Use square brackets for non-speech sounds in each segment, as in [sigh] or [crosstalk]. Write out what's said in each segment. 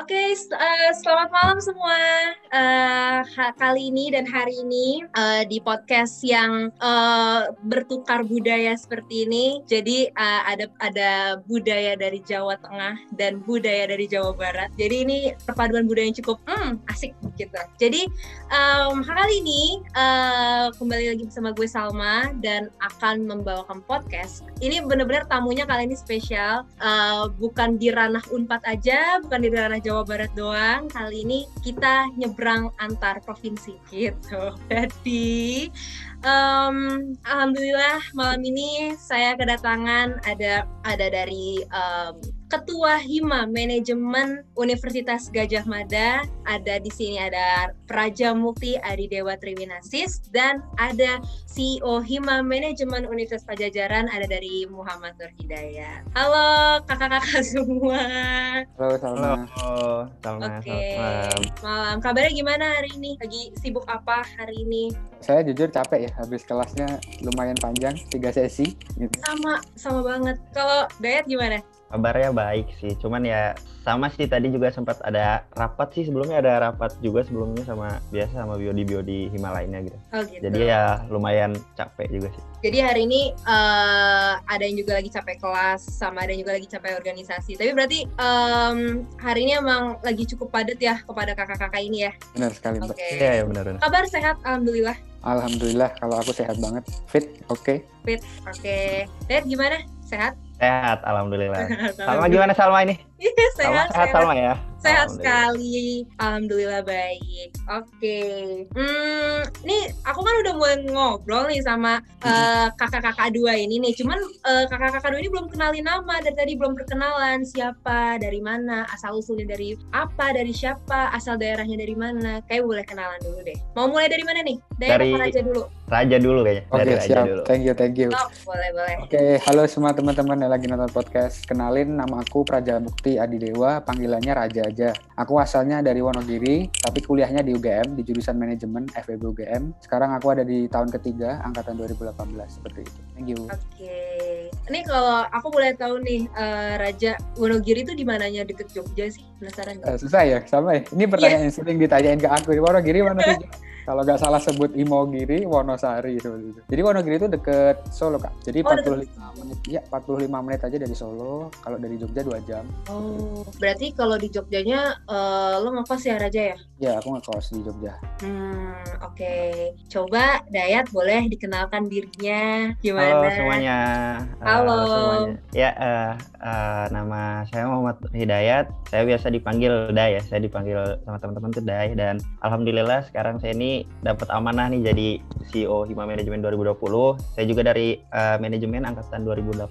Oke, okay, uh, eh, selamat malam semua. Uh, kali ini dan hari ini uh, di podcast yang uh, bertukar budaya seperti ini. Jadi uh, ada ada budaya dari Jawa Tengah dan budaya dari Jawa Barat. Jadi ini perpaduan budaya yang cukup hmm, asik gitu. Jadi um, kali ini uh, kembali lagi bersama gue Salma dan akan membawakan podcast. Ini benar-benar tamunya kali ini spesial. Uh, bukan di ranah Unpad aja, bukan di ranah Jawa Barat doang. Kali ini kita nyebrang antar provinsi gitu. [laughs] Jadi um, alhamdulillah malam ini saya kedatangan ada ada dari um, Ketua Hima Manajemen Universitas Gajah Mada. Ada di sini ada Praja Mukti Adi Dewa Triwinasis dan ada CEO Hima Manajemen Universitas Pajajaran ada dari Muhammad Nur Hidayat. Halo kakak-kakak [laughs] semua. Halo, selamat. Halo, selamat. Oke. Okay. Malam. Kabarnya gimana hari ini? Lagi sibuk apa hari ini? Saya jujur capek ya, habis kelasnya lumayan panjang, tiga sesi. Gitu. Sama, sama banget. Kalau Dayat gimana? Kabarnya baik sih, cuman ya sama sih tadi juga sempat ada rapat sih sebelumnya ada rapat juga sebelumnya sama biasa sama biodi biodi Himalaya gitu. Oh gitu. Jadi ya lumayan capek juga sih. Jadi hari ini uh, ada yang juga lagi capek kelas sama ada yang juga lagi capek organisasi. Tapi berarti um, hari ini emang lagi cukup padat ya kepada kakak-kakak ini ya. Benar sekali. Oke. Okay. Iya ya, benar benar. Kabar sehat alhamdulillah. Alhamdulillah kalau aku sehat banget. Fit, oke. Okay. Fit, oke. Okay. Dad gimana? Sehat? Sehat, alhamdulillah. Salma gimana Salma ini? Iya, sehat, sehat, sehat Salma ya. Sehat sekali, alhamdulillah baik. Oke, okay. hmm, nih aku kan udah mulai ngobrol nih sama uh, kakak-kakak dua ini nih. Cuman uh, kakak-kakak dua ini belum kenalin nama dari tadi belum perkenalan siapa, dari mana, asal usulnya dari apa, dari siapa, asal daerahnya dari mana. Kayak boleh kenalan dulu deh. Mau mulai dari mana nih? Dari, dari Raja dulu. Raja dulu kayaknya. Oke okay, siap. Dulu. Thank you, thank you. Oh, boleh boleh. Oke, okay, halo semua teman-teman yang lagi nonton podcast. Kenalin nama aku Praja Mukti Adidewa, panggilannya Raja aja. Aku asalnya dari Wonogiri, tapi kuliahnya di UGM di jurusan manajemen FEB UGM. Sekarang aku ada di tahun ketiga, angkatan 2018 seperti itu. Thank you. Oke. Okay. Ini kalau aku boleh tahu nih, uh, Raja Wonogiri itu di mananya deket Jogja sih? Penasaran? Uh, susah ya, sama ya. Ini pertanyaan yeah. yang sering ditanyain ke aku. Wonogiri mana sih? [laughs] kalau nggak salah sebut Imogiri, Wonosari itu. Jadi Wonogiri itu deket Solo kak. Jadi oh, 45 deket. menit, ya 45 menit aja dari Solo. Kalau dari Jogja dua jam. Oh, berarti kalau di Jogjanya uh, lo ngekos ya Raja ya? Ya, aku ngekos di Jogja. Hmm, oke. Okay. Coba Dayat boleh dikenalkan dirinya gimana? Halo semuanya. Halo. Uh, halo semuanya. Ya, uh, uh, nama saya Muhammad Hidayat. Saya biasa dipanggil Day ya. Saya dipanggil sama teman-teman tuh Day dan alhamdulillah sekarang saya ini dapat amanah nih jadi CEO Hima Manajemen 2020. Saya juga dari uh, manajemen angkatan 2018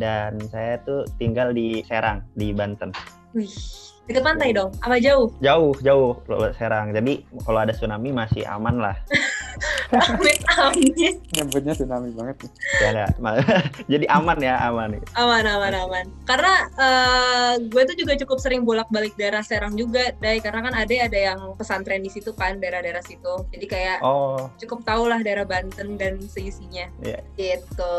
dan saya tuh tinggal di Serang di Banten. Wih, dekat pantai dong? Apa jauh? Jauh, jauh Serang. Jadi kalau ada tsunami masih aman lah. [laughs] Amit amit. Nyebutnya tsunami banget. Ya, [laughs] jadi aman ya, aman. Aman, aman, aman. Karena uh, gue tuh juga cukup sering bolak-balik daerah Serang juga, Dai. Karena kan ada ada yang pesantren di situ kan, daerah-daerah situ. Jadi kayak oh. cukup tau lah daerah Banten dan seisinya. Yeah. Gitu.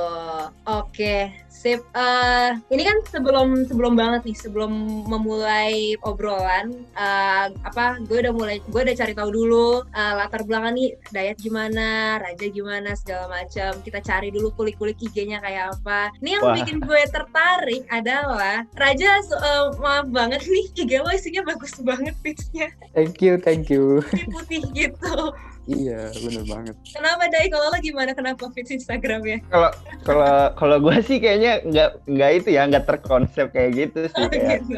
Oke, sip. Uh, ini kan sebelum sebelum banget nih, sebelum memulai obrolan, uh, apa? Gue udah mulai, gue udah cari tahu dulu uh, latar belakang nih Dayat gimana, Raja gimana segala macam. Kita cari dulu kulik-kulik IG-nya kayak apa. Ini yang Wah. bikin gue tertarik adalah Raja uh, maaf banget nih IG lo isinya bagus banget pitch-nya. Thank you, thank you. Putih gitu. Iya, bener banget. Kenapa Dai? Kalau lo gimana? Kenapa feeds Instagramnya? Kalau kalau kalau gue sih kayaknya nggak nggak itu ya, nggak terkonsep kayak gitu sih. Oh, kayak, gitu.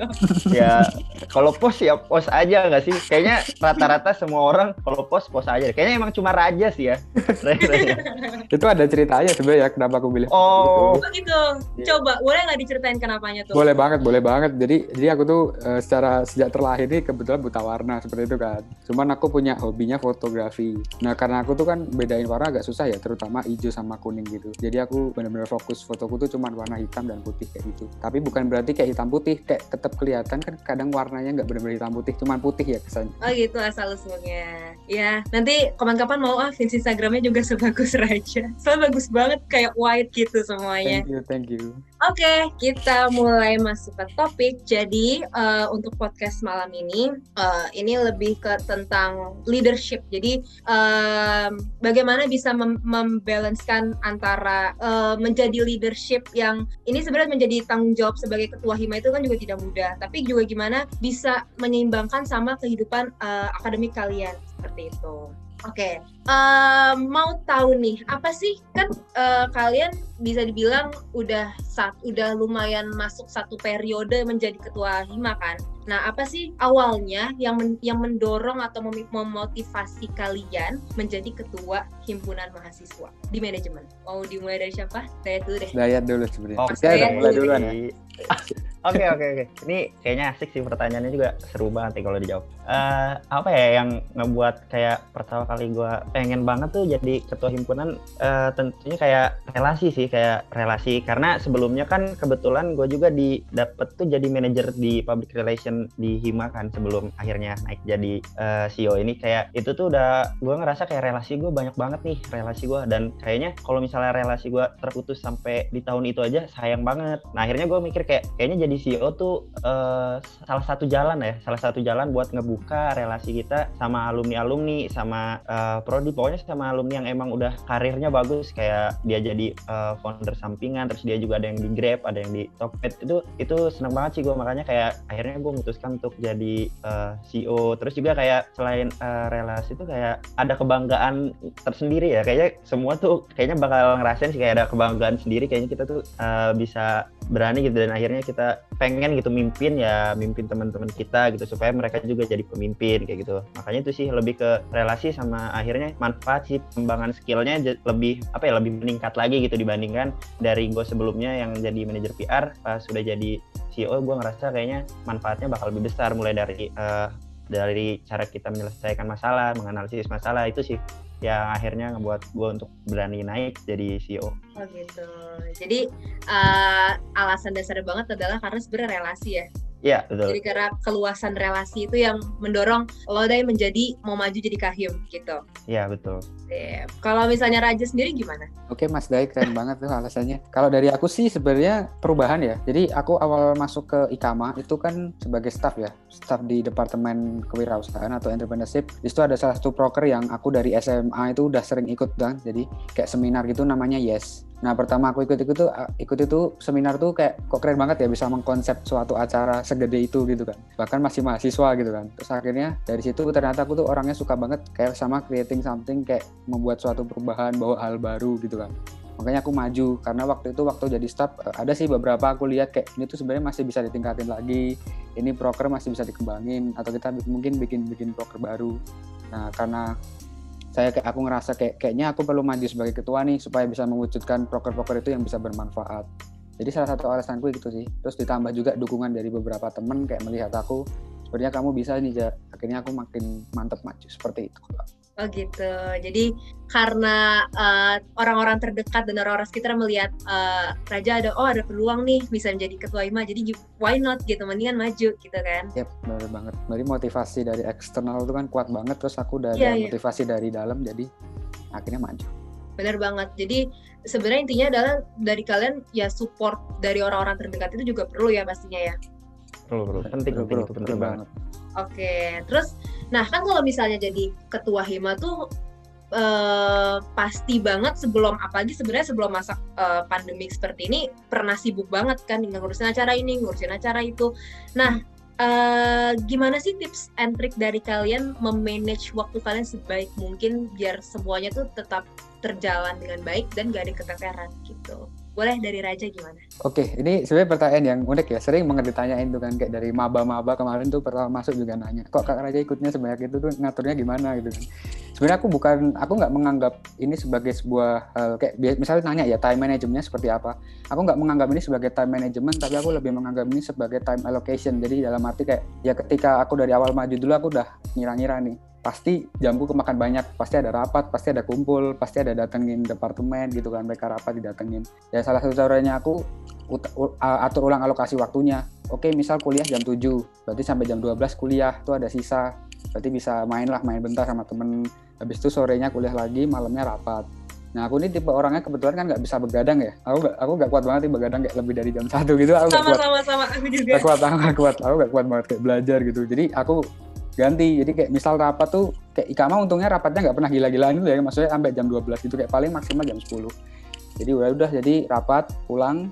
Ya, kalau post ya post aja nggak sih? Kayaknya rata-rata semua orang kalau post post aja. Kayaknya emang cuma raja sih ya. [laughs] itu ada ceritanya sebenarnya ya kenapa aku pilih. Oh, gitu. gitu. Coba, boleh nggak diceritain kenapanya tuh? Boleh banget, boleh banget. Jadi jadi aku tuh uh, secara sejak terlahir ini kebetulan buta warna seperti itu kan. Cuman aku punya hobinya fotografi Nah karena aku tuh kan bedain warna agak susah ya, terutama hijau sama kuning gitu. Jadi aku bener-bener fokus fotoku tuh cuma warna hitam dan putih kayak gitu. Tapi bukan berarti kayak hitam putih, kayak tetap kelihatan kan kadang warnanya nggak bener-bener hitam putih, cuma putih ya kesannya. Oh gitu asal usulnya. Ya nanti kapan-kapan mau ah fans Instagramnya juga sebagus [laughs] Raja. Soalnya bagus banget kayak white gitu semuanya. Thank you, thank you. Oke, kita mulai masuk ke topik. Jadi uh, untuk podcast malam ini, uh, ini lebih ke tentang leadership. Jadi um, bagaimana bisa mem membalancekan antara uh, menjadi leadership yang ini sebenarnya menjadi tanggung jawab sebagai ketua hima itu kan juga tidak mudah. Tapi juga gimana bisa menyeimbangkan sama kehidupan uh, akademik kalian seperti itu. Oke, okay. um, mau tahu nih apa sih kan uh, kalian bisa dibilang udah saat udah lumayan masuk satu periode menjadi ketua hima kan? Nah apa sih awalnya yang men, yang mendorong atau mem memotivasi kalian menjadi ketua himpunan mahasiswa di manajemen? Mau dimulai dari siapa? Dayat dulu deh. Dayat dulu sebenarnya. Oh, saya mulai duluan ya. [laughs] Oke oke oke. Ini kayaknya asik sih pertanyaannya juga seru banget nih kalau dijawab. Uh, apa ya yang ngebuat kayak pertama kali gue pengen banget tuh jadi ketua himpunan uh, tentunya kayak relasi sih kayak relasi karena sebelumnya kan kebetulan gue juga di dapet tuh jadi manajer di public relation di Hima kan sebelum akhirnya naik jadi uh, CEO ini kayak itu tuh udah gue ngerasa kayak relasi gue banyak banget nih relasi gue dan kayaknya kalau misalnya relasi gue terputus sampai di tahun itu aja sayang banget. Nah akhirnya gue mikir kayak kayaknya jadi CEO tuh uh, salah satu jalan ya salah satu jalan buat ngebuka relasi kita sama alumni-alumni sama uh, prodi. Pokoknya sama alumni yang emang udah karirnya bagus kayak dia jadi uh, founder sampingan terus dia juga ada yang di Grab ada yang di Tokped. Itu itu seneng banget sih gue makanya kayak akhirnya gue memutuskan untuk jadi uh, CEO terus juga kayak selain uh, relasi itu kayak ada kebanggaan tersendiri ya. Kayaknya semua tuh kayaknya bakal ngerasain sih kayak ada kebanggaan sendiri. Kayaknya kita tuh uh, bisa berani gitu. Dan akhirnya kita pengen gitu mimpin ya mimpin teman-teman kita gitu supaya mereka juga jadi pemimpin kayak gitu. Makanya itu sih lebih ke relasi sama akhirnya manfaat sih pengembangan skillnya lebih apa ya lebih meningkat lagi gitu dibandingkan dari gue sebelumnya yang jadi manajer PR pas sudah jadi CEO gue ngerasa kayaknya manfaatnya bakal lebih besar mulai dari uh, dari cara kita menyelesaikan masalah, menganalisis masalah itu sih yang akhirnya ngebuat gue untuk berani naik jadi CEO. Oh gitu. Jadi uh, alasan dasar banget adalah karena sebenarnya relasi ya. Iya betul. Jadi karena keluasan relasi itu yang mendorong lo deh menjadi mau maju jadi kahim gitu. Iya betul. Yeah. Kalau misalnya Raja sendiri gimana? Oke Mas Dai keren banget tuh alasannya. Kalau dari aku sih sebenarnya perubahan ya. Jadi aku awal masuk ke IKAMA itu kan sebagai staff ya, staff di Departemen Kewirausahaan atau Entrepreneurship. Di situ ada salah satu proker yang aku dari SMA itu udah sering ikut kan. Jadi kayak seminar gitu namanya Yes. Nah pertama aku ikut itu ikut itu seminar tuh kayak kok keren banget ya bisa mengkonsep suatu acara segede itu gitu kan. Bahkan masih mahasiswa gitu kan. Terus akhirnya dari situ ternyata aku tuh orangnya suka banget kayak sama creating something kayak membuat suatu perubahan bawa hal baru gitu kan. Makanya aku maju karena waktu itu waktu jadi staff eh, ada sih beberapa aku lihat kayak ini tuh sebenarnya masih bisa ditingkatin lagi. Ini proker masih bisa dikembangin atau kita mungkin bikin bikin proker baru. Nah karena saya kayak aku ngerasa kayak kayaknya aku perlu maju sebagai ketua nih supaya bisa mewujudkan proker-proker itu yang bisa bermanfaat. Jadi salah satu alasanku gitu sih. Terus ditambah juga dukungan dari beberapa temen kayak melihat aku, sebenarnya kamu bisa nih, akhirnya aku makin mantep maju seperti itu. Oh gitu. Jadi karena eh, orang-orang terdekat dan orang-orang sekitar melihat uh, Raja ada oh ada peluang nih bisa menjadi ketua IMA. Jadi why not gitu mendingan maju gitu kan. Yep, benar banget. Jadi motivasi dari eksternal itu kan kuat banget terus aku udah yeah, ada yeah. motivasi dari dalam jadi akhirnya maju. Benar banget. Jadi sebenarnya intinya adalah dari kalian ya support dari orang-orang terdekat itu juga perlu ya pastinya ya. Perlu, perlu. Penting, perlu, penting, penting, penting banget. Oke, terus nah kan kalau misalnya jadi ketua hima tuh uh, pasti banget sebelum apalagi sebenarnya sebelum masa uh, pandemik seperti ini pernah sibuk banget kan dengan ngurusin acara ini, ngurusin acara itu. Nah, uh, gimana sih tips and trick dari kalian memanage waktu kalian sebaik mungkin biar semuanya tuh tetap terjalan dengan baik dan gak ada keteteran gitu? Boleh dari Raja gimana? Oke, ini sebenarnya pertanyaan yang unik ya. Sering banget ditanyain tuh kan kayak dari maba-maba kemarin tuh pertama masuk juga nanya, kok Kak Raja ikutnya sebanyak itu tuh ngaturnya gimana gitu kan. sebenarnya aku bukan aku nggak menganggap ini sebagai sebuah hal kayak misalnya tanya ya time managementnya seperti apa aku nggak menganggap ini sebagai time management tapi aku lebih menganggap ini sebagai time allocation jadi dalam arti kayak ya ketika aku dari awal maju dulu aku udah ngira-ngira nih pasti jamku kemakan banyak pasti ada rapat pasti ada kumpul pasti ada datengin departemen gitu kan mereka rapat didatengin. Ya salah satu caranya aku atur ulang alokasi waktunya. Oke misal kuliah jam 7 berarti sampai jam 12 kuliah tuh ada sisa. Berarti bisa main lah main bentar sama temen. Habis itu sorenya kuliah lagi malamnya rapat. Nah aku ini tipe orangnya kebetulan kan nggak bisa begadang ya. Aku gak, aku nggak kuat banget nih begadang kayak lebih dari jam satu gitu. Aku sama kuat. sama sama aku juga. Gak kuat aku gak kuat. Aku gak kuat banget kayak belajar gitu. Jadi aku ganti jadi kayak misal rapat tuh kayak Ikama untungnya rapatnya nggak pernah gila-gilaan itu ya maksudnya sampai jam 12 itu kayak paling maksimal jam 10 jadi udah udah jadi rapat pulang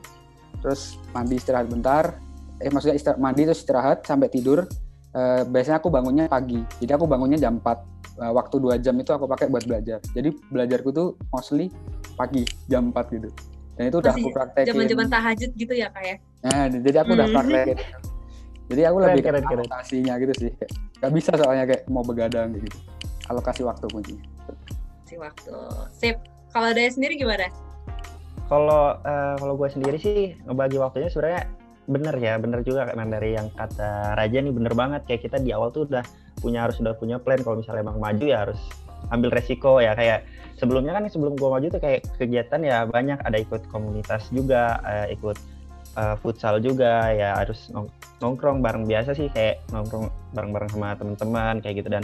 terus mandi istirahat bentar eh maksudnya istirahat mandi terus istirahat sampai tidur uh, biasanya aku bangunnya pagi. Jadi aku bangunnya jam 4. Uh, eh, waktu dua jam itu aku pakai buat belajar. Jadi belajarku tuh mostly pagi jam 4 gitu. Dan itu udah aku praktekin. Zaman-zaman tahajud gitu ya kak ya? Nah, jadi aku udah hmm. praktekin. Jadi aku lebih keren, ke alokasinya gitu sih. Kayak, gak bisa soalnya kayak mau begadang gitu. Alokasi waktu kuncinya. Alokasi waktu. Sip. Kalau dari sendiri gimana? Kalau uh, kalau gue sendiri sih ngebagi waktunya sebenarnya bener ya bener juga kan dari yang kata Raja nih bener banget kayak kita di awal tuh udah punya harus udah punya plan kalau misalnya emang maju ya harus ambil resiko ya kayak sebelumnya kan sebelum gua maju tuh kayak kegiatan ya banyak ada ikut komunitas juga uh, ikut uh, futsal juga ya harus nong nongkrong bareng biasa sih kayak nongkrong bareng-bareng sama teman-teman kayak gitu. Dan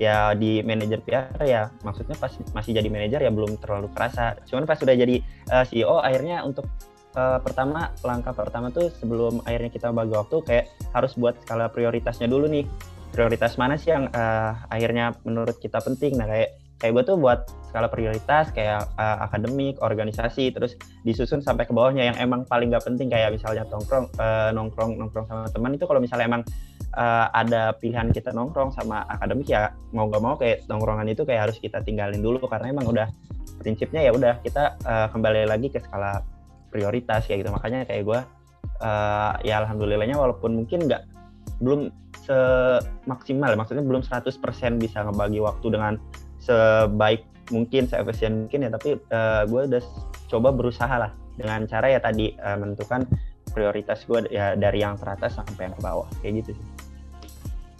ya di manajer PR ya maksudnya pas masih jadi manajer ya belum terlalu kerasa. Cuman pas sudah jadi uh, eh, CEO akhirnya untuk uh, pertama langkah pertama tuh sebelum akhirnya kita bagi waktu kayak harus buat skala prioritasnya dulu nih. Prioritas mana sih yang uh, akhirnya menurut kita penting? Nah kayak kayak gue tuh buat skala prioritas kayak uh, akademik organisasi terus disusun sampai ke bawahnya. Yang emang paling gak penting kayak misalnya nongkrong uh, nongkrong nongkrong sama teman itu kalau misalnya emang uh, ada pilihan kita nongkrong sama akademik ya mau gak mau kayak nongkrongan itu kayak harus kita tinggalin dulu. Karena emang udah prinsipnya ya udah kita uh, kembali lagi ke skala prioritas kayak gitu. Makanya kayak gue uh, ya alhamdulillahnya walaupun mungkin nggak belum semaksimal maksudnya belum 100% bisa ngebagi waktu dengan sebaik mungkin seefisien mungkin ya tapi uh, gue udah coba berusaha lah dengan cara ya tadi uh, menentukan prioritas gue ya dari yang teratas sampai yang ke bawah kayak gitu sih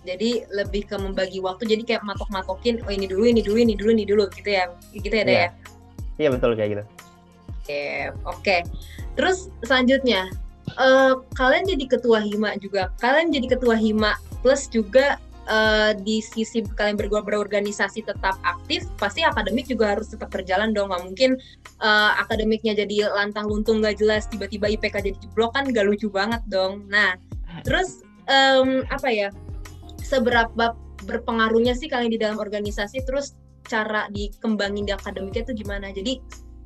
jadi lebih ke membagi waktu jadi kayak matok-matokin oh ini dulu ini dulu ini dulu ini dulu gitu ya gitu ya deh iya. ya iya betul kayak gitu Oke, oke. Terus selanjutnya, uh, kalian jadi ketua hima juga. Kalian jadi ketua hima plus juga uh, di sisi kalian berdua berorganisasi tetap aktif, pasti akademik juga harus tetap berjalan dong. Gak mungkin uh, akademiknya jadi lantang luntung gak jelas, tiba-tiba IPK jadi jeblok kan gak lucu banget dong. Nah, terus um, apa ya? Seberapa berpengaruhnya sih kalian di dalam organisasi? Terus cara dikembangin di akademiknya itu gimana? Jadi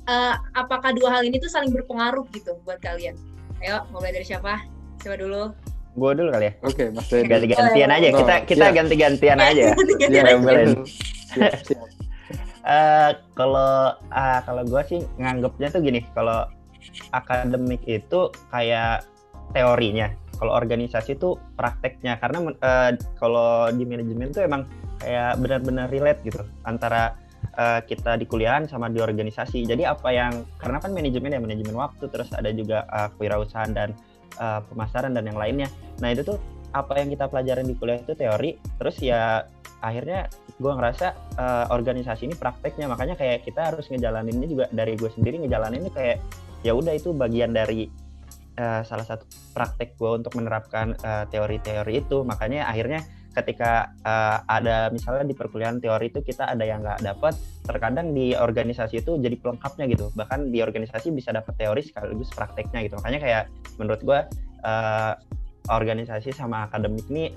uh, apakah dua hal ini tuh saling berpengaruh gitu buat kalian? Ayo, mulai dari siapa? Siapa dulu? Gue dulu kali ya. Oke, okay, Mas Dedi. Ganti-gantian aja. Kita kita yeah. ganti-gantian aja. Boleh. Uh, [laughs] kalau uh, kalau gue sih nganggapnya tuh gini, kalau akademik itu kayak teorinya, kalau organisasi itu prakteknya. Karena uh, kalau di manajemen tuh emang kayak benar-benar relate gitu antara uh, kita di kuliahan sama di organisasi. Jadi apa yang karena kan manajemen ya manajemen waktu terus ada juga uh, kewirausahaan dan uh, pemasaran dan yang lainnya. Nah itu tuh apa yang kita pelajarin di kuliah itu teori. Terus ya akhirnya gue ngerasa uh, organisasi ini prakteknya makanya kayak kita harus ngejalaninnya juga dari gue sendiri ngejalaninnya kayak ya udah itu bagian dari uh, salah satu praktek gue untuk menerapkan teori-teori uh, itu makanya akhirnya ketika uh, ada misalnya di perkuliahan teori itu kita ada yang nggak dapat terkadang di organisasi itu jadi pelengkapnya gitu. Bahkan di organisasi bisa dapat teori sekaligus prakteknya gitu. Makanya kayak menurut gue uh, organisasi sama akademik ini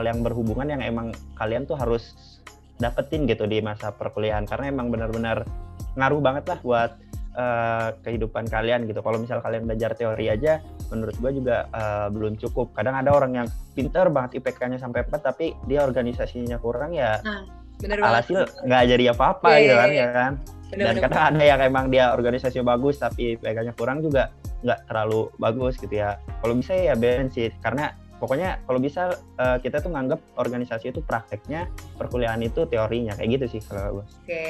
yang berhubungan yang emang kalian tuh harus dapetin gitu di masa perkuliahan. Karena emang benar-benar ngaruh banget lah buat uh, kehidupan kalian gitu. Kalau misal kalian belajar teori aja, menurut gue juga uh, belum cukup. Kadang ada orang yang pinter banget IPK-nya sampai 4 tapi dia organisasinya kurang ya. Nah, alhasil nggak jadi apa-apa yeah, gitu kan, yeah. ya kan. Bener, Dan bener, kadang ada yang emang dia organisasinya bagus tapi IPK-nya kurang juga nggak terlalu bagus gitu ya. Kalau bisa ya balance sih, karena pokoknya kalau bisa uh, kita tuh nganggap organisasi itu prakteknya perkuliahan itu teorinya kayak gitu sih kalau gue oke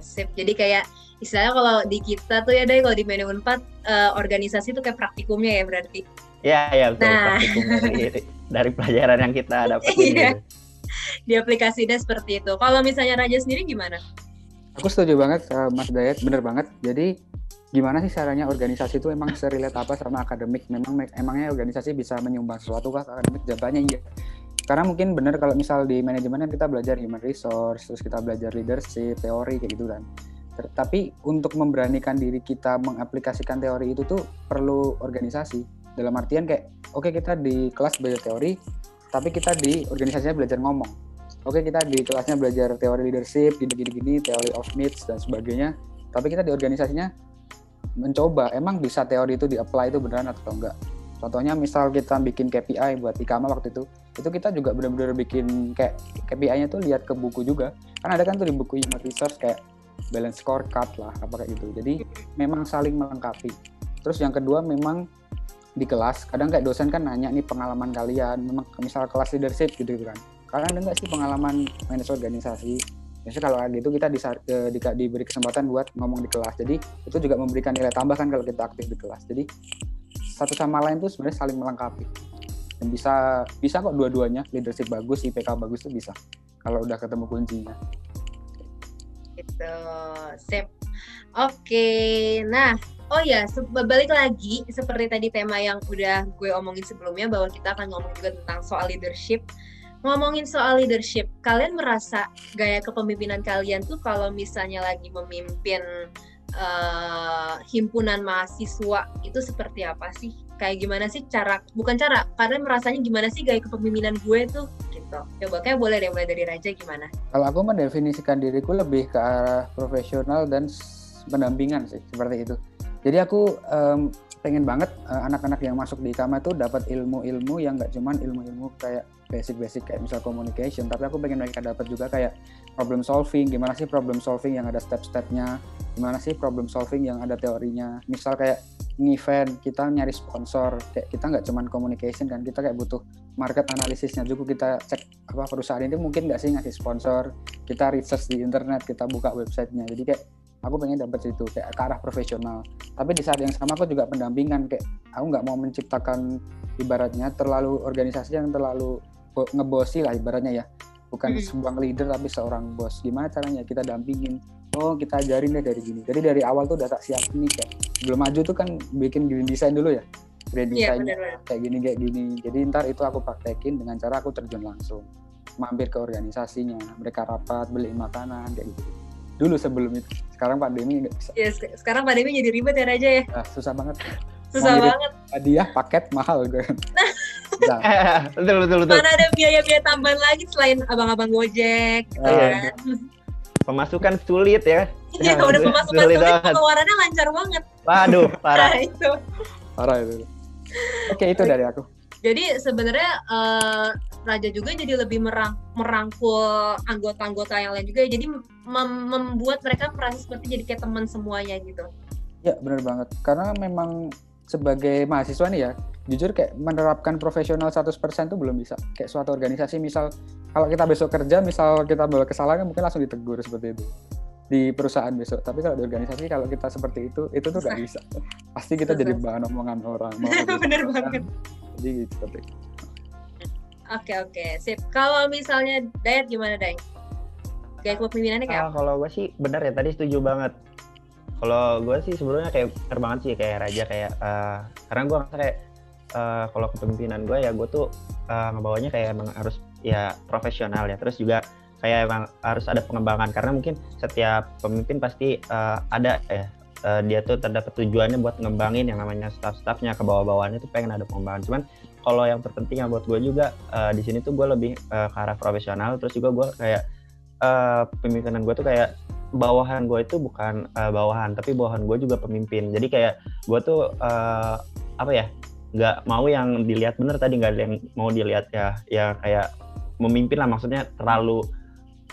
sip jadi kayak istilahnya kalau di kita tuh ya deh kalau di manajemen 4 uh, organisasi itu kayak praktikumnya ya berarti Iya, iya betul nah. praktikum dari, [laughs] dari pelajaran yang kita dapat iya. Gitu. di aplikasinya seperti itu kalau misalnya Raja sendiri gimana Aku setuju banget uh, Mas Dayat, bener banget. Jadi gimana sih caranya organisasi itu emang serilet apa sama akademik? Memang emangnya organisasi bisa menyumbang sesuatu kah akademik? Jawabannya iya. Karena mungkin bener kalau misal di manajemen kan kita belajar human resource, terus kita belajar leadership, teori kayak gitu kan. Tapi untuk memberanikan diri kita mengaplikasikan teori itu tuh perlu organisasi. Dalam artian kayak, oke okay, kita di kelas belajar teori, tapi kita di organisasinya belajar ngomong oke kita di kelasnya belajar teori leadership gini-gini teori of needs dan sebagainya tapi kita di organisasinya mencoba emang bisa teori itu di-apply itu beneran atau enggak? Contohnya misal kita bikin KPI buat Ikama waktu itu itu kita juga benar-benar bikin kayak KPI-nya tuh lihat ke buku juga. Kan ada kan tuh di buku human research kayak balance scorecard lah apa kayak gitu. Jadi memang saling melengkapi. Terus yang kedua memang di kelas kadang kayak dosen kan nanya nih pengalaman kalian memang misal kelas leadership gitu kan. Kalian ada nggak sih pengalaman manajer organisasi biasanya kalau gitu kita di, di, diberi kesempatan buat ngomong di kelas. Jadi itu juga memberikan nilai tambah kan kalau kita aktif di kelas. Jadi satu sama lain tuh sebenarnya saling melengkapi. Dan bisa bisa kok dua-duanya. Leadership bagus IPK bagus tuh bisa. Kalau udah ketemu kuncinya. Itu sip. Oke. Nah Oh ya, balik lagi seperti tadi tema yang udah gue omongin sebelumnya bahwa kita akan ngomong juga tentang soal leadership ngomongin soal leadership, kalian merasa gaya kepemimpinan kalian tuh kalau misalnya lagi memimpin uh, himpunan mahasiswa itu seperti apa sih? Kayak gimana sih cara, bukan cara, kalian merasanya gimana sih gaya kepemimpinan gue tuh? Gitu. Coba kayak boleh deh mulai dari Raja gimana? Kalau aku mendefinisikan diriku lebih ke arah profesional dan pendampingan sih, seperti itu. Jadi aku um, pengen banget eh, anak-anak uh, yang masuk di IKAMA itu dapat ilmu-ilmu yang nggak cuman ilmu-ilmu kayak basic-basic kayak misal communication, tapi aku pengen mereka dapat juga kayak problem solving, gimana sih problem solving yang ada step-stepnya, gimana sih problem solving yang ada teorinya. Misal kayak event kita nyari sponsor, kayak kita nggak cuman communication kan, kita kayak butuh market analisisnya. Juga kita cek apa perusahaan ini mungkin nggak sih ngasih sponsor, kita research di internet, kita buka websitenya, jadi kayak aku pengen dapat situ kayak ke arah profesional tapi di saat yang sama aku juga pendampingan kayak aku nggak mau menciptakan ibaratnya terlalu organisasi yang terlalu ngebosi lah ibaratnya ya. Bukan hmm. sebuah leader tapi seorang bos. Gimana caranya kita dampingin? Oh kita ajarin deh dari gini. Jadi dari awal tuh udah tak siap nih kayak belum maju tuh kan bikin green design dulu ya. Green iya, design yeah, kayak gini kayak gini. Jadi ntar itu aku praktekin dengan cara aku terjun langsung. Mampir ke organisasinya mereka rapat beli makanan kayak gitu dulu sebelum itu. Sekarang pandemi nggak bisa. Ya sekarang pandemi jadi ribet ya Raja ya? Nah, susah banget. Susah banget. hadiah paket mahal gue. [laughs] Nah, betul betul betul. Mana ada biaya-biaya tambahan lagi selain abang-abang gojek gitu uh, kan? Pemasukan sulit ya. Iya udah pemasukan sulit, sulit pengeluarannya lancar banget. Waduh [laughs] parah. Nah, itu. Parah itu. Oke itu dari aku. Jadi sebenarnya uh, Raja juga jadi lebih merang, merangkul anggota-anggota yang lain juga ya. jadi mem membuat mereka merasa seperti jadi kayak teman semuanya gitu. Ya benar banget. Karena memang sebagai mahasiswa nih ya jujur kayak menerapkan profesional 100% tuh belum bisa. Kayak suatu organisasi misal kalau kita besok kerja misal kita bawa kesalahan mungkin langsung ditegur seperti itu. Di perusahaan besok. Tapi kalau di organisasi kalau kita seperti itu itu tuh nggak [laughs] bisa. Pasti kita jadi bahan omongan orang [laughs] bener banget. jadi gitu Oke oke, sip. Kalau misalnya Dayat gimana Day? Kayak kepemimpinannya kayak uh, Kalau gue sih benar ya tadi setuju banget. Kalau gue sih sebenarnya kayak bener banget sih kayak raja kayak uh, karena gue ngerasa kayak uh, kalau kepemimpinan gue ya gue tuh uh, ngebawanya kayak emang harus ya profesional ya. Terus juga kayak emang harus ada pengembangan karena mungkin setiap pemimpin pasti uh, ada ya uh, dia tuh terdapat tujuannya buat ngembangin yang namanya staff-staffnya ke bawah-bawahnya tuh pengen ada pengembangan cuman kalau yang terpenting yang buat gue juga uh, di sini tuh gue lebih uh, ke arah profesional. Terus juga gue kayak uh, pemimpinan gue tuh kayak bawahan gue itu bukan uh, bawahan tapi bawahan gue juga pemimpin. Jadi kayak gue tuh uh, apa ya nggak mau yang dilihat bener tadi nggak yang mau dilihat ya ya kayak memimpin lah. Maksudnya terlalu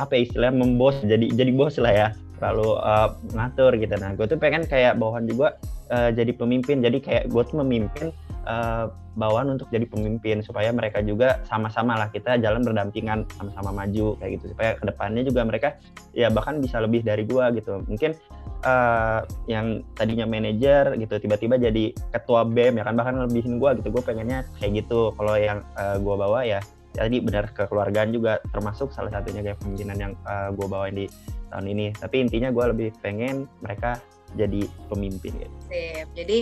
apa ya istilahnya membos jadi jadi bos lah ya. Terlalu uh, ngatur gitu. Nah gue tuh pengen kayak bawahan juga uh, jadi pemimpin. Jadi kayak gue tuh memimpin uh, bawaan untuk jadi pemimpin supaya mereka juga sama-sama lah kita jalan berdampingan sama-sama maju kayak gitu. Supaya ke depannya juga mereka ya bahkan bisa lebih dari gua gitu. Mungkin uh, yang tadinya manajer gitu tiba-tiba jadi ketua bem ya kan bahkan lebihin gua gitu. Gue pengennya kayak gitu. Kalau yang uh, gua bawa ya jadi benar kekeluargaan juga termasuk salah satunya kayak pemimpinan yang uh, gue bawain di tahun ini. Tapi intinya gue lebih pengen mereka jadi pemimpin gitu. Sip. Jadi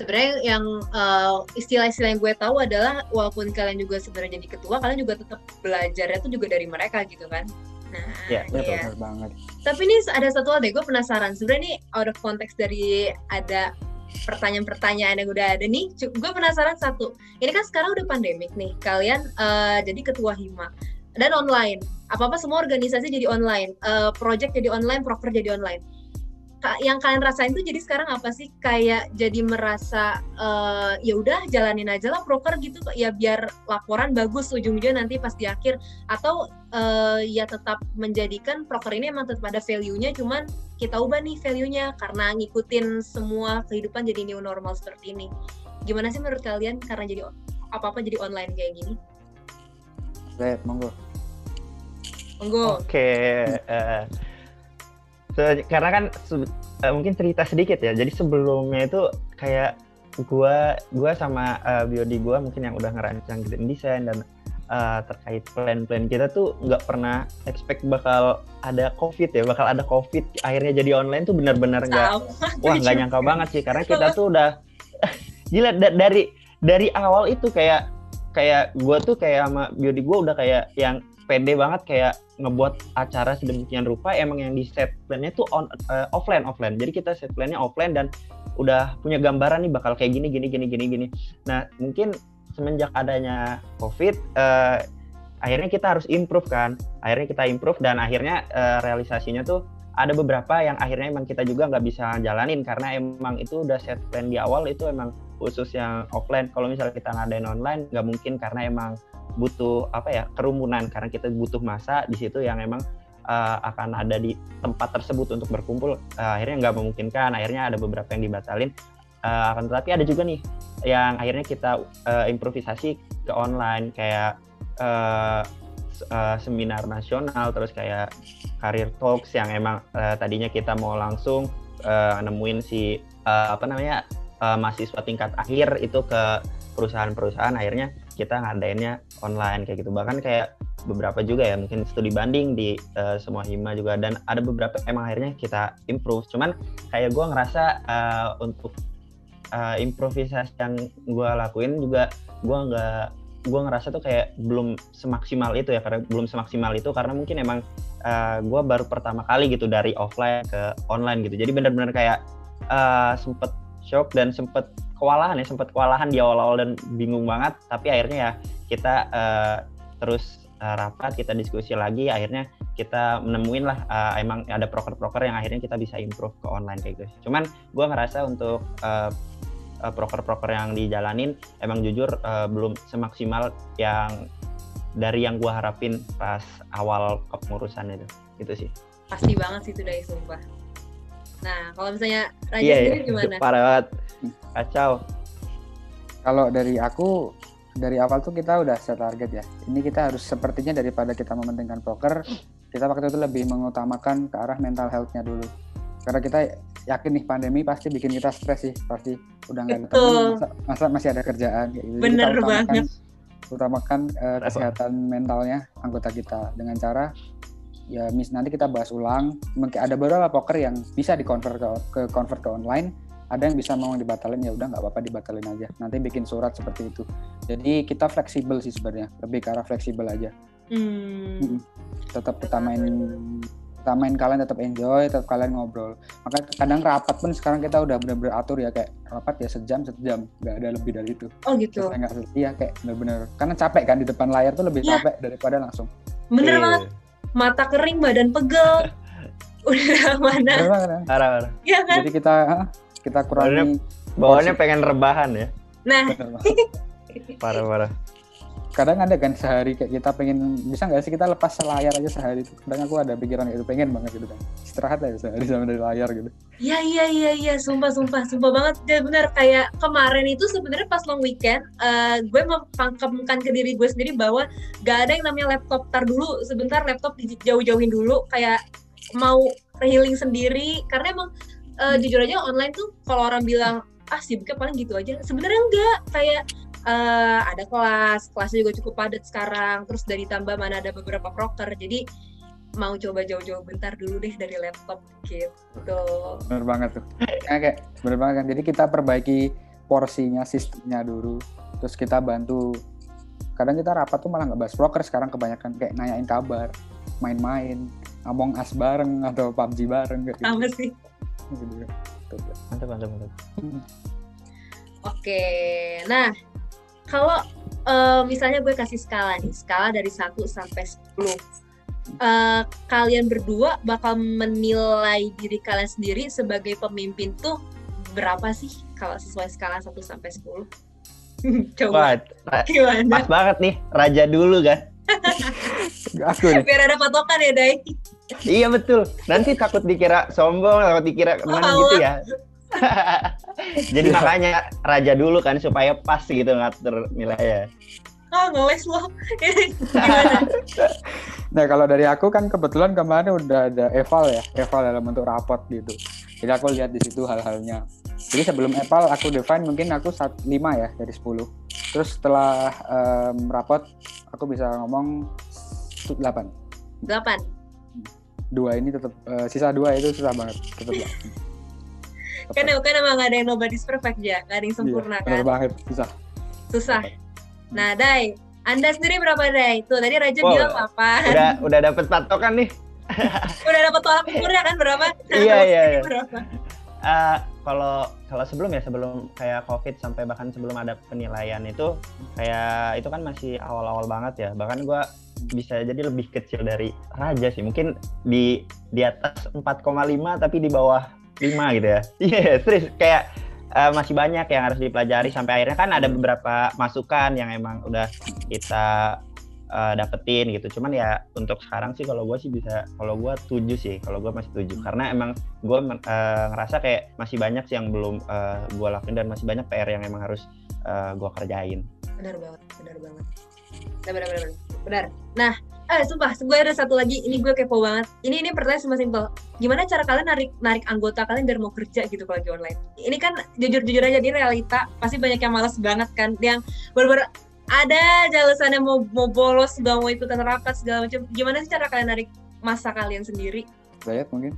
sebenarnya yang uh, istilah-istilah yang gue tahu adalah walaupun kalian juga sebenarnya jadi ketua, kalian juga tetap belajarnya tuh juga dari mereka gitu kan. Nah, ya, iya. betul banget. Tapi ini ada satu hal deh, gue penasaran. Sebenarnya ini out of context dari ada pertanyaan-pertanyaan yang udah ada nih. Gue penasaran satu. Ini kan sekarang udah pandemik nih. Kalian uh, jadi ketua hima dan online. Apa-apa semua organisasi jadi online. Uh, project jadi online, proker jadi online yang kalian rasain tuh jadi sekarang apa sih kayak jadi merasa uh, ya udah jalanin aja lah proker gitu ya biar laporan bagus ujung-ujungnya nanti pas di akhir atau uh, ya tetap menjadikan proker ini emang tetap ada value-nya cuman kita ubah nih value-nya karena ngikutin semua kehidupan jadi new normal seperti ini gimana sih menurut kalian karena jadi apa-apa jadi online kayak gini? Monggo. Monggo. Oke, okay. uh, eh, karena kan uh, mungkin cerita sedikit ya. Jadi sebelumnya itu kayak gua gua sama uh, biodi gua mungkin yang udah ngerancang desain dan uh, terkait plan-plan kita tuh nggak pernah expect bakal ada covid ya, bakal ada covid. Akhirnya jadi online tuh benar-benar nggak, [laughs] wah nggak nyangka banget sih karena kita tuh udah [laughs] gila da dari dari awal itu kayak kayak gue tuh kayak sama biodi gue udah kayak yang pede banget kayak ngebuat acara sedemikian rupa emang yang di set plannya tuh on uh, offline offline. Jadi kita set plannya offline dan udah punya gambaran nih bakal kayak gini gini gini gini gini. Nah mungkin semenjak adanya covid uh, akhirnya kita harus improve kan. Akhirnya kita improve dan akhirnya uh, realisasinya tuh ada beberapa yang akhirnya emang kita juga nggak bisa jalanin karena emang itu udah set plan di awal itu emang khusus yang offline. Kalau misalnya kita ngadain online nggak mungkin karena emang butuh apa ya kerumunan. Karena kita butuh masa di situ yang memang uh, akan ada di tempat tersebut untuk berkumpul. Uh, akhirnya nggak memungkinkan. Akhirnya ada beberapa yang dibatalin. Uh, akan tetapi ada juga nih yang akhirnya kita uh, improvisasi ke online. Kayak uh, uh, seminar nasional terus kayak karir talks yang emang uh, tadinya kita mau langsung uh, nemuin si uh, apa namanya uh, mahasiswa tingkat akhir itu ke perusahaan-perusahaan. Akhirnya kita ngadainnya online kayak gitu. Bahkan kayak beberapa juga ya mungkin studi banding di uh, semua hima juga. Dan ada beberapa emang akhirnya kita improve. Cuman kayak gue ngerasa uh, untuk uh, improvisasi yang gue lakuin juga gue nggak gue ngerasa tuh kayak belum semaksimal itu ya karena belum semaksimal itu. Karena mungkin emang uh, gue baru pertama kali gitu dari offline ke online gitu. Jadi benar-benar kayak uh, sempet shock dan sempet kewalahan ya sempat kewalahan di awal-awal dan bingung banget. Tapi akhirnya ya kita uh, terus uh, rapat kita diskusi lagi. Akhirnya kita menemuin lah uh, emang ada proker-proker yang akhirnya kita bisa improve ke online kayak gitu. Cuman gue ngerasa untuk uh, uh, proker-proker yang dijalanin emang jujur uh, belum semaksimal yang dari yang gue harapin pas awal kepengurusan itu. Gitu sih. Pasti banget sih itu dari sumpah Nah, kalau misalnya Raja yeah, sendiri yeah. gimana? Parah banget. Kacau. Kalau dari aku dari awal tuh kita udah set target ya. Ini kita harus sepertinya daripada kita mementingkan poker, kita waktu itu lebih mengutamakan ke arah mental health-nya dulu. Karena kita yakin nih pandemi pasti bikin kita stres sih, pasti udah nggak ada teman, masa, masa masih ada kerjaan kayak gitu. Bener kita utamakan, banget. Utamakan uh, kesehatan mentalnya anggota kita dengan cara ya mis nanti kita bahas ulang. Mungkin ada beberapa poker yang bisa dikonvert ke, ke convert ke online. Ada yang bisa mau dibatalin ya udah nggak apa-apa dibatalin aja. Nanti bikin surat seperti itu. Jadi kita fleksibel sih sebenarnya. Lebih ke arah fleksibel aja. Hmm. tetap kita main kita main kalian tetap enjoy tetap kalian ngobrol. Maka kadang rapat pun sekarang kita udah benar-benar atur ya kayak rapat ya sejam sejam. Nggak ada lebih dari itu. Oh gitu. Nggak iya kayak benar-benar karena capek kan di depan layar tuh lebih ya. capek daripada langsung. Bener yeah. banget mata kering, badan pegel. [laughs] Udah mana? Parah, parah. Iya kan? Jadi kita kita kurangi bawaannya pengen rebahan ya. Nah. [laughs] parah, parah. Kadang ada kan sehari kayak kita pengen bisa nggak sih kita lepas layar aja sehari itu? Kadang aku ada pikiran itu pengen banget gitu kan. Istirahat aja sehari sama dari layar gitu. Iya iya iya iya. Sumpah sumpah sumpah banget. Dan benar kayak kemarin itu sebenarnya pas long weekend uh, gue mempangkamkan ke diri gue sendiri bahwa gak ada yang namanya laptop. Tar dulu sebentar laptop dijauh-jauhin dulu. Kayak mau healing sendiri. Karena emang uh, jujur aja online tuh kalau orang bilang ah sibuknya paling gitu aja. Sebenarnya enggak. Kayak uh, ada kelas, kelasnya juga cukup padat sekarang, terus dari tambah mana ada beberapa proker, jadi mau coba jauh-jauh bentar dulu deh dari laptop gitu. Bener banget tuh. Ya, kayak bener banget kan. Jadi kita perbaiki porsinya, sistemnya dulu, terus kita bantu. Kadang kita rapat tuh malah nggak bahas proker, sekarang kebanyakan kayak nanyain kabar, main-main, ngomong as bareng atau PUBG bareng gitu. Sama sih. Gitu. Mantap, mantap, mantap. Oke, nah kalau uh, misalnya gue kasih skala nih, skala dari 1 sampai 10. Uh, kalian berdua bakal menilai diri kalian sendiri sebagai pemimpin tuh berapa sih kalau sesuai skala 1 sampai 10? [laughs] Coba. Wah, Gimana? Pas banget nih, raja dulu kan. [laughs] Aku nih. Biar ada patokan ya, Dai. iya betul. Nanti takut dikira sombong, takut dikira ke mana oh, gitu ya. [laughs] Jadi makanya raja dulu kan supaya pas gitu ngatur nilainya. Ah, ngeles loh. [laughs] nah, kalau dari aku kan kebetulan kemarin udah ada eval ya, eval dalam bentuk rapot gitu. Jadi aku lihat di situ hal-halnya. Jadi sebelum eval aku define mungkin aku 5 ya dari 10. Terus setelah um, rapot aku bisa ngomong 8. 8. Dua ini tetap uh, sisa dua itu susah banget tetap kan kan emang gak ada yang nobody's perfect ya gak ada yang sempurna iya, kan? banget. Susah. Susah. Nah Dai anda sendiri berapa Dai? Tuh tadi Raja wow, bilang apa? Udah udah dapet patokan nih. [laughs] Udah dapet tolak ukurnya kan berapa? Iya iya, iya. berapa? Uh, kalau kalau sebelum ya sebelum kayak covid sampai bahkan sebelum ada penilaian itu kayak itu kan masih awal-awal banget ya. Bahkan gue bisa jadi lebih kecil dari Raja sih. Mungkin di di atas 4,5 tapi di bawah lima gitu ya. [laughs] Iya yeah, serius kayak uh, masih banyak yang harus dipelajari sampai akhirnya kan ada beberapa masukan yang emang udah kita uh, dapetin gitu. Cuman ya untuk sekarang sih kalau gue sih bisa kalau gue tujuh sih kalau gue masih tujuh. Karena emang gue uh, ngerasa kayak masih banyak sih yang belum uh, gue lakuin dan masih banyak PR yang emang harus uh, gue kerjain. Benar banget benar banget. Benar benar benar. Benar. Nah eh sumpah gue ada satu lagi ini gue kepo banget. Ini ini pertanyaan cuma simpel. Gimana cara kalian narik narik anggota kalian biar mau kerja gitu kalau lagi online? Ini kan jujur jujur aja di realita. Pasti banyak yang malas banget kan. Yang bener-bener ada jalasannya mau mau bolos gak mau ikutan rapat segala macam. Gimana sih cara kalian narik masa kalian sendiri? Zayat mungkin.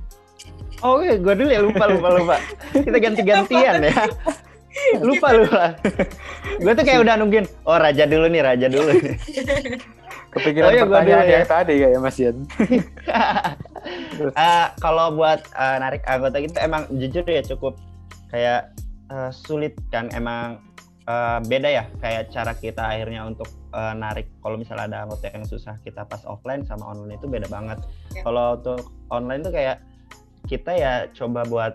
Oh iya gue dulu ya lupa lupa lupa. Kita ganti-gantian ya. [laughs] Lupa lupa. Gue tuh kayak udah nungguin oh raja dulu nih raja dulu [laughs] Kepikiran oh, iya, pertanyaan yang ya. tadi kayak Mas Yan. uh, [laughs] kalau buat uh, narik anggota gitu emang jujur ya cukup kayak uh, sulit kan emang uh, beda ya kayak cara kita akhirnya untuk uh, narik kalau misalnya ada anggota yang susah kita pas offline sama online itu beda banget. Ya. Kalau untuk online tuh kayak kita ya coba buat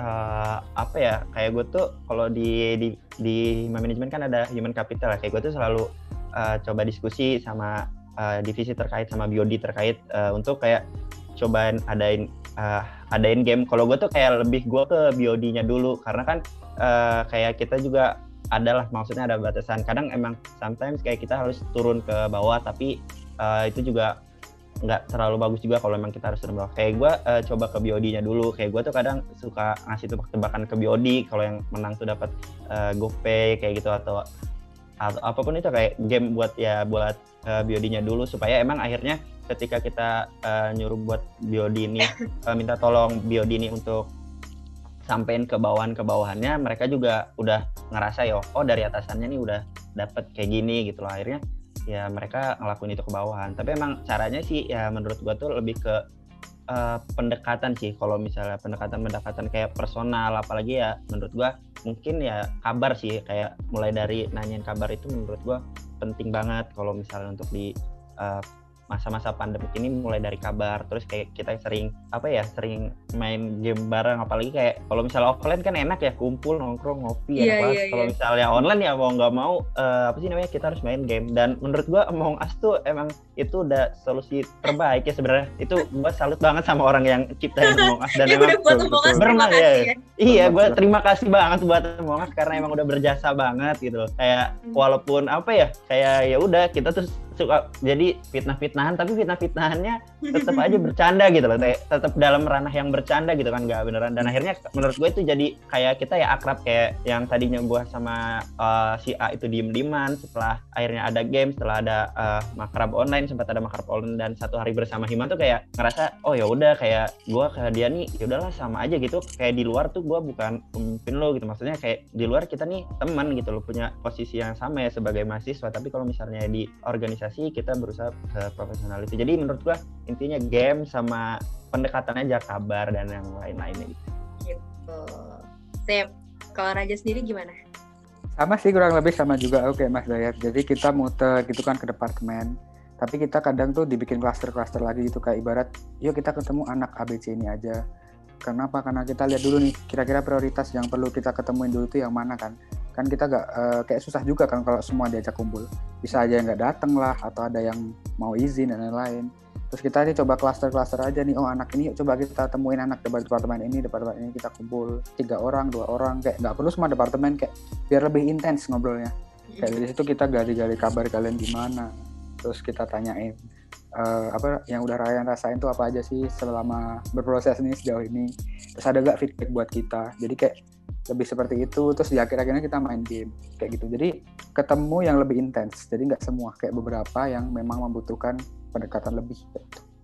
uh, apa ya kayak gue tuh kalau di di di manajemen kan ada human capital kayak gue tuh selalu uh, coba diskusi sama uh, divisi terkait sama biodi terkait uh, untuk kayak cobain adain uh, adain game. Kalau gue tuh kayak lebih gue ke biodinya dulu karena kan uh, kayak kita juga adalah maksudnya ada batasan. Kadang emang sometimes kayak kita harus turun ke bawah tapi uh, itu juga nggak terlalu bagus juga kalau memang kita harus bawah. Kayak gue uh, coba ke biodinya dulu. Kayak gue tuh kadang suka ngasih tebak-tebakan ke biodi kalau yang menang tuh dapat uh, GoPay kayak gitu atau atau apa pun itu kayak game buat ya buat uh, biodinya dulu supaya emang akhirnya ketika kita uh, nyuruh buat biodi ini uh, [laughs] minta tolong biodi ini untuk sampein ke bawahan ke bawahannya mereka juga udah ngerasa ya oh dari atasannya nih udah dapet kayak gini gitu loh. Akhirnya ya mereka ngelakuin itu ke bawahan. Tapi emang caranya sih ya menurut gua tuh lebih ke uh, pendekatan sih. Kalau misalnya pendekatan-pendekatan kayak personal apalagi ya menurut gua mungkin ya kabar sih. Kayak mulai dari nanyain kabar itu menurut gua penting banget. Kalau misalnya untuk di uh, masa-masa pandemi ini mulai dari kabar terus kayak kita sering apa ya sering main game bareng apalagi kayak kalau misalnya offline kan enak ya kumpul nongkrong ngopi Iya, ya iya, kalau iya. misalnya online ya mau nggak mau eh, apa sih namanya kita harus main game dan menurut gua Among Us tuh emang itu udah solusi terbaik ya sebenarnya itu gua salut banget sama orang yang ciptain Among Us dan [laughs] ya emang betul, Bermak, kasih ya. ya. Iya, Bro. terima kasih banget buat Among Us karena emang udah berjasa banget gitu loh. Kayak Hmm. walaupun apa ya, kayak ya udah kita tuh suka jadi fitnah-fitnahan, tapi fitnah-fitnahannya tetap aja bercanda gitu loh. Tetap dalam ranah yang bercanda gitu kan, nggak beneran. Dan akhirnya menurut gue itu jadi kayak kita ya akrab kayak yang tadinya gue sama uh, si A itu diem-dieman setelah akhirnya ada game, setelah ada uh, makrab online, sempat ada makrab online dan satu hari bersama Himan tuh kayak ngerasa oh ya udah kayak gue ke dia nih ya udahlah sama aja gitu kayak di luar tuh gue bukan pemimpin lo gitu maksudnya kayak di luar kita nih teman gitu lo punya posisi yang sama ya sebagai mahasiswa tapi kalau misalnya di organisasi kita berusaha profesional itu jadi menurut gue intinya game sama pendekatannya aja kabar dan yang lain-lainnya gitu. gitu. Sip. Kalau Raja sendiri gimana? Sama sih kurang lebih sama juga oke Mas Dayat. Jadi kita muter gitu kan ke departemen. Tapi kita kadang tuh dibikin klaster-klaster lagi gitu kayak ibarat yuk kita ketemu anak ABC ini aja. Kenapa? Karena kita lihat dulu nih kira-kira prioritas yang perlu kita ketemuin dulu tuh yang mana kan. Kan kita gak eh, kayak susah juga kan kalau semua diajak kumpul. Bisa aja nggak dateng lah atau ada yang mau izin dan lain-lain. Terus kita nih coba klaster-klaster aja nih, oh anak ini yuk coba kita temuin anak di departemen ini, departemen ini kita kumpul tiga orang, dua orang, kayak nggak perlu semua departemen kayak biar lebih intens ngobrolnya. Kayak dari situ kita gali-gali kabar kalian gimana, terus kita tanyain eh, apa yang udah Ryan rasain tuh apa aja sih selama berproses ini sejauh ini. Terus ada gak feedback buat kita. Jadi kayak lebih seperti itu. Terus di akhir-akhirnya kita main game kayak gitu. Jadi ketemu yang lebih intens. Jadi nggak semua kayak beberapa yang memang membutuhkan pendekatan lebih.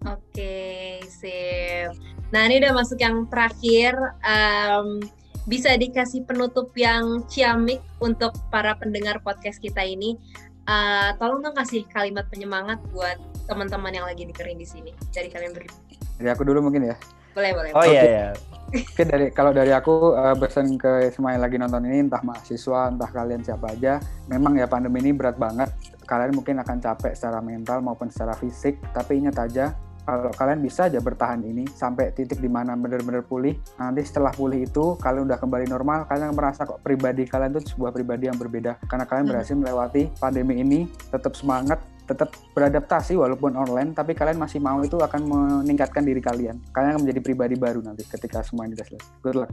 Oke, sip. Nah, ini udah masuk yang terakhir. Em, bisa dikasih penutup yang ciamik untuk para pendengar podcast kita ini. Eh, tolong dong kasih kalimat penyemangat buat teman-teman yang lagi dengerin di sini dari kalian berdua. Jadi aku dulu mungkin ya. Boleh, boleh. Oh iya ya. Oke dari kalau dari aku eh, pesan ke semua yang lagi nonton ini entah mahasiswa entah kalian siapa aja memang ya pandemi ini berat banget kalian mungkin akan capek secara mental maupun secara fisik tapi ingat aja kalau kalian bisa aja bertahan ini sampai titik di mana benar-benar pulih nanti setelah pulih itu kalian udah kembali normal kalian merasa kok pribadi kalian tuh sebuah pribadi yang berbeda karena kalian Hmm. berhasil melewati pandemi ini tetap semangat tetap beradaptasi walaupun online tapi kalian masih mau itu akan meningkatkan diri kalian kalian akan menjadi pribadi baru nanti ketika semua ini sudah selesai good luck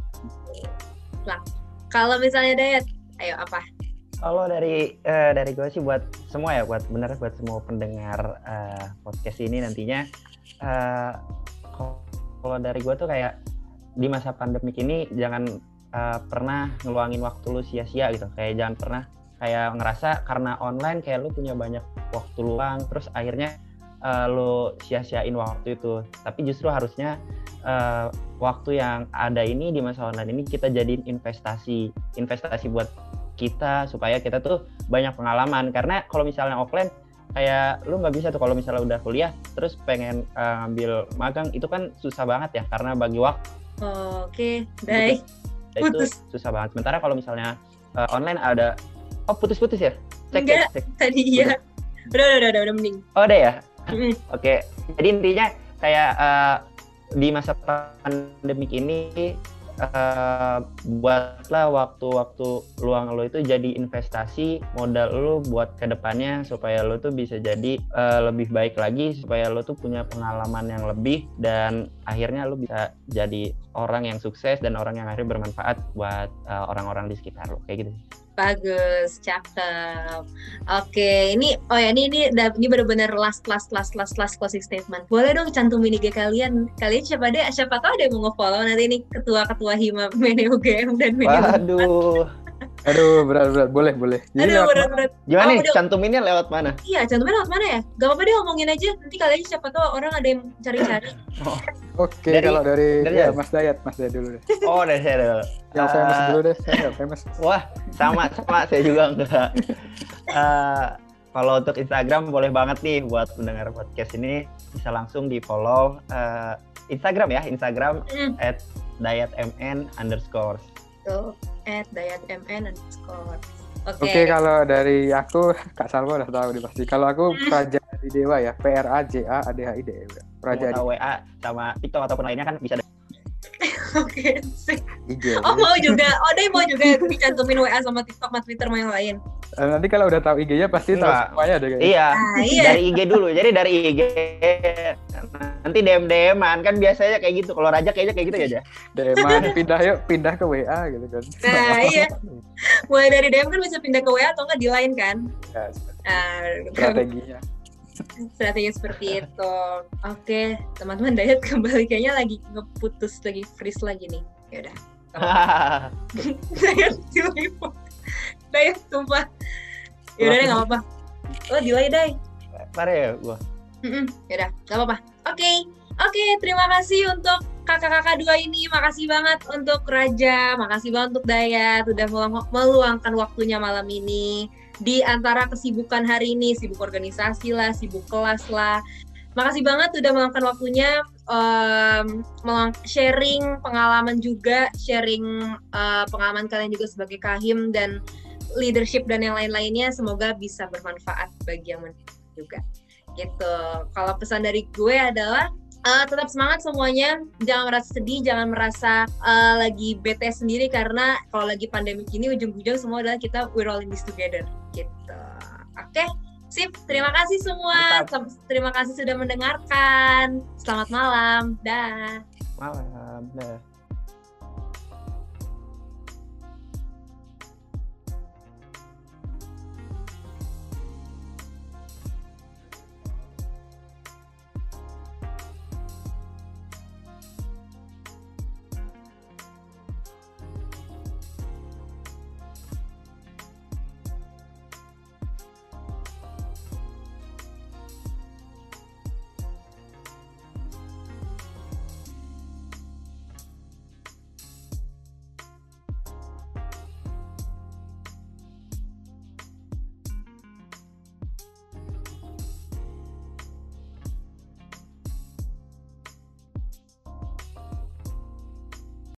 Kalau misalnya Dayat, ayo apa? Kalau dari eh, dari gue sih buat semua ya, buat bener buat semua pendengar eh, podcast ini nantinya. eh, kalau dari gue tuh kayak di masa pandemik ini jangan eh, pernah ngeluangin waktu lu sia-sia gitu. Kayak jangan pernah kayak ngerasa karena online kayak lu punya banyak waktu luang, terus akhirnya eh, lu sia-siain waktu itu. Tapi justru harusnya eh, waktu yang ada ini di masa online ini kita jadiin investasi, investasi buat kita supaya kita tuh banyak pengalaman karena kalau misalnya offline kayak lu nggak bisa tuh kalau misalnya udah kuliah terus pengen eh, ngambil magang itu kan susah banget ya karena bagi waktu Oke, baik. itu Putus. susah banget sementara kalau misalnya eh, online ada oh putus-putus ya cek Enggak. cek, cek. Tadi iya. Udah, udah, udah, udah, udah mending. oh ada ya Mm. Oke, jadi intinya kayak eh, di masa pandemik ini eh, buatlah waktu-waktu luang lo itu jadi investasi modal lo buat ke depannya supaya lo tuh bisa jadi eh, lebih baik lagi supaya lo tuh punya pengalaman yang lebih dan akhirnya lo bisa jadi orang yang sukses dan orang yang akhirnya bermanfaat buat orang-orang di sekitar lo kayak gitu. Bagus, cakep. Oke, ini oh ya ini ini ini benar-benar last last last last last closing statement. Boleh dong cantumin IG kalian. Kalian siapa deh? Siapa tahu ada yang mau nge-follow nanti ini ketua-ketua Hima Mene UGM dan Mene Waduh, aduh berat-berat boleh boleh Jadi Aduh, lewat berat-berat. gimana Oh, nih cantuminnya lewat mana? Iya, cantumnya lewat mana ya? Gak apa-apa deh ngomongin aja. Nanti kalian siapa tahu orang ada yang cari-cari. Oke, Dari- kalau dari, dari ya? Mas Dayat, Mas Dayat dulu deh. Oh dari saya dulu. Yang famous Eh, dulu deh, saya famous. Wah, sama sama saya juga enggak. Eh, kalau untuk Instagram boleh banget nih buat pendengar podcast ini bisa langsung di follow eh, Instagram ya, Instagram Hmm. at dayatmn underscore. Tuh, at dayatmn underscore. Oke. Oke, kalau dari aku, Kak Salma udah tahu nih pasti. Kalau aku Hmm. Praja Adi Dewa ya. P R A J A A D H I D E W. Praja Mau tahu WA sama TikTok ataupun lainnya kan bisa [laughs] Oke, sip. IG. Oh mau juga, oh deh mau juga dicantumin WA sama TikTok sama Twitter sama yang lain. Eh, Nanti kalau udah tahu IG-nya pasti tahu Enggak. semuanya deh. Iya, Nah, iya. dari IG dulu. Jadi dari IG nanti DM DM-an kan biasanya kayak gitu. Kalau Raja kayaknya kayak gitu ya, aja. DM-an pindah yuk, pindah ke WA gitu kan. Nah iya, mulai dari DM kan bisa pindah ke WA atau nggak di line kan? Ya, Nah, strateginya. strategi seperti itu. Oke, teman-teman diet kembali kayaknya lagi ngeputus lagi freeze lagi nih. Ya udah. [laughs] Diet delay. Diet sumpah. Ya udah deh nggak apa-apa. Oh delay deh. Parah ya gua. Mm-mm, Yaudah, gak apa-apa. Oke, oke. terima kasih untuk kakak-kakak dua ini. Makasih banget untuk Raja, makasih banget untuk Dayat udah meluang- meluangkan waktunya malam ini di antara kesibukan hari ini, sibuk organisasi lah, sibuk kelas lah. Makasih banget udah meluangkan waktunya meluang- sharing pengalaman juga, sharing eh, pengalaman kalian juga sebagai kahim dan leadership dan yang lain-lainnya. Semoga bisa bermanfaat bagi yang mendengar juga gitu. Kalau pesan dari gue adalah eh, tetap semangat semuanya, jangan merasa sedih, jangan merasa eh, lagi bete sendiri karena kalau lagi pandemi ini ujung-ujung semua adalah kita we're all in this together gitu. Oke, sip. Terima kasih semua. Mantap. Terima kasih sudah mendengarkan. Selamat malam. Dah. Malam. Dah.